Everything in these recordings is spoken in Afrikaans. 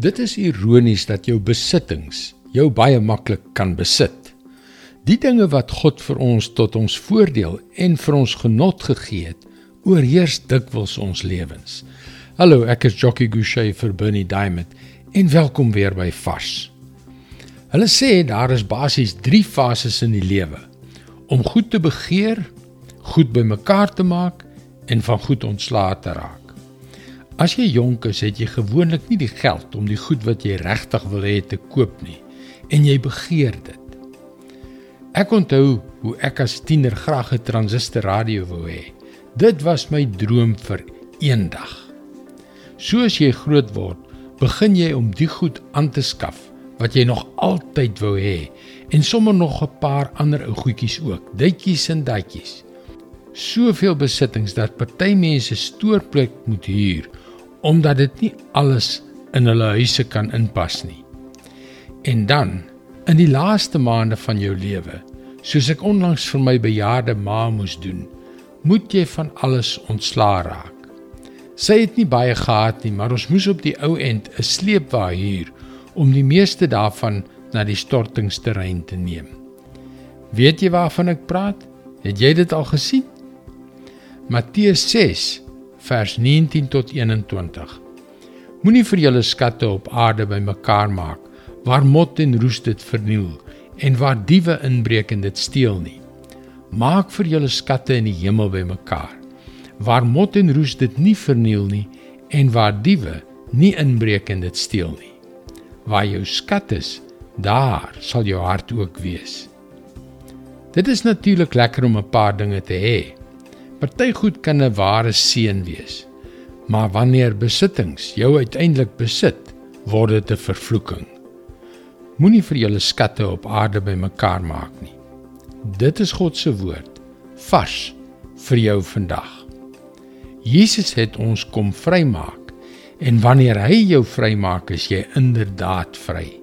Dit is ironies dat jou besittings jou baie maklik kan besit. Die dinge wat God vir ons tot ons voordeel en vir ons genot gegee het, oorheers dikwels ons lewens. Hallo, ek is Jockey Gouchee vir Bernie Diamond en welkom weer by Vars. Hulle sê daar is basies 3 fases in die lewe: om goed te begeer, goed bymekaar te maak en van goed ontslae te raak. As jy jonk is, het jy gewoonlik nie die geld om die goed wat jy regtig wil hê te koop nie en jy begeer dit. Ek onthou hoe ek as tiener graag 'n transistor radio wou hê. Dit was my droom vir eendag. Soos jy groot word, begin jy om die goed aan te skaf wat jy nog altyd wou hê en sommer nog 'n paar ander ou goedjies ook, duitjies en datjies. Soveel besittings dat party mense stoorplek moet huur omdat dit nie alles in hulle huise kan inpas nie. En dan, in die laaste maande van jou lewe, soos ek onlangs vir my bejaarde ma moes doen, moet jy van alles ontslaa raak. Sy het nie baie gehad nie, maar ons moes op die ou end 'n sleepwa huur om die meeste daarvan na die stortingsterrein te neem. Weet jy waarvan ek praat? Het jy dit al gesien? Matteus 6 vers 19 tot 21. Moenie vir julle skatte op aarde bymekaar maak waar mot en roes dit verniel en waar diewe inbreek en dit steel nie. Maak vir julle skatte in die hemel bymekaar waar mot en roes dit nie verniel nie en waar diewe nie inbreek en dit steel nie. Waar jou skat is, daar sal jou hart ook wees. Dit is natuurlik lekker om 'n paar dinge te hê. Party goed kan 'n ware seën wees. Maar wanneer besittings jou uiteindelik besit, word dit 'n vervloeking. Moenie vir julle skatte op aarde bymekaar maak nie. Dit is God se woord, vars vir jou vandag. Jesus het ons kom vrymaak en wanneer hy jou vrymaak, is jy inderdaad vry.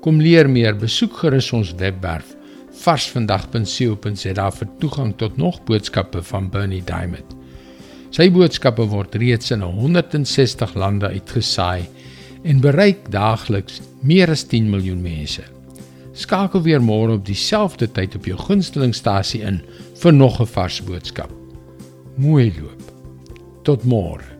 Kom leer meer, besoek gerus ons webwerf varsvandag.co.za vir toegang tot nog boodskappe van Bernie Diamond. Sy boodskappe word reeds in 160 lande uitgesaai en bereik daagliks meer as 10 miljoen mense. Skakel weer môre op dieselfde tyd op jou gunstelingstasie in vir nog 'n vars boodskap. Mooi loop. Tot môre.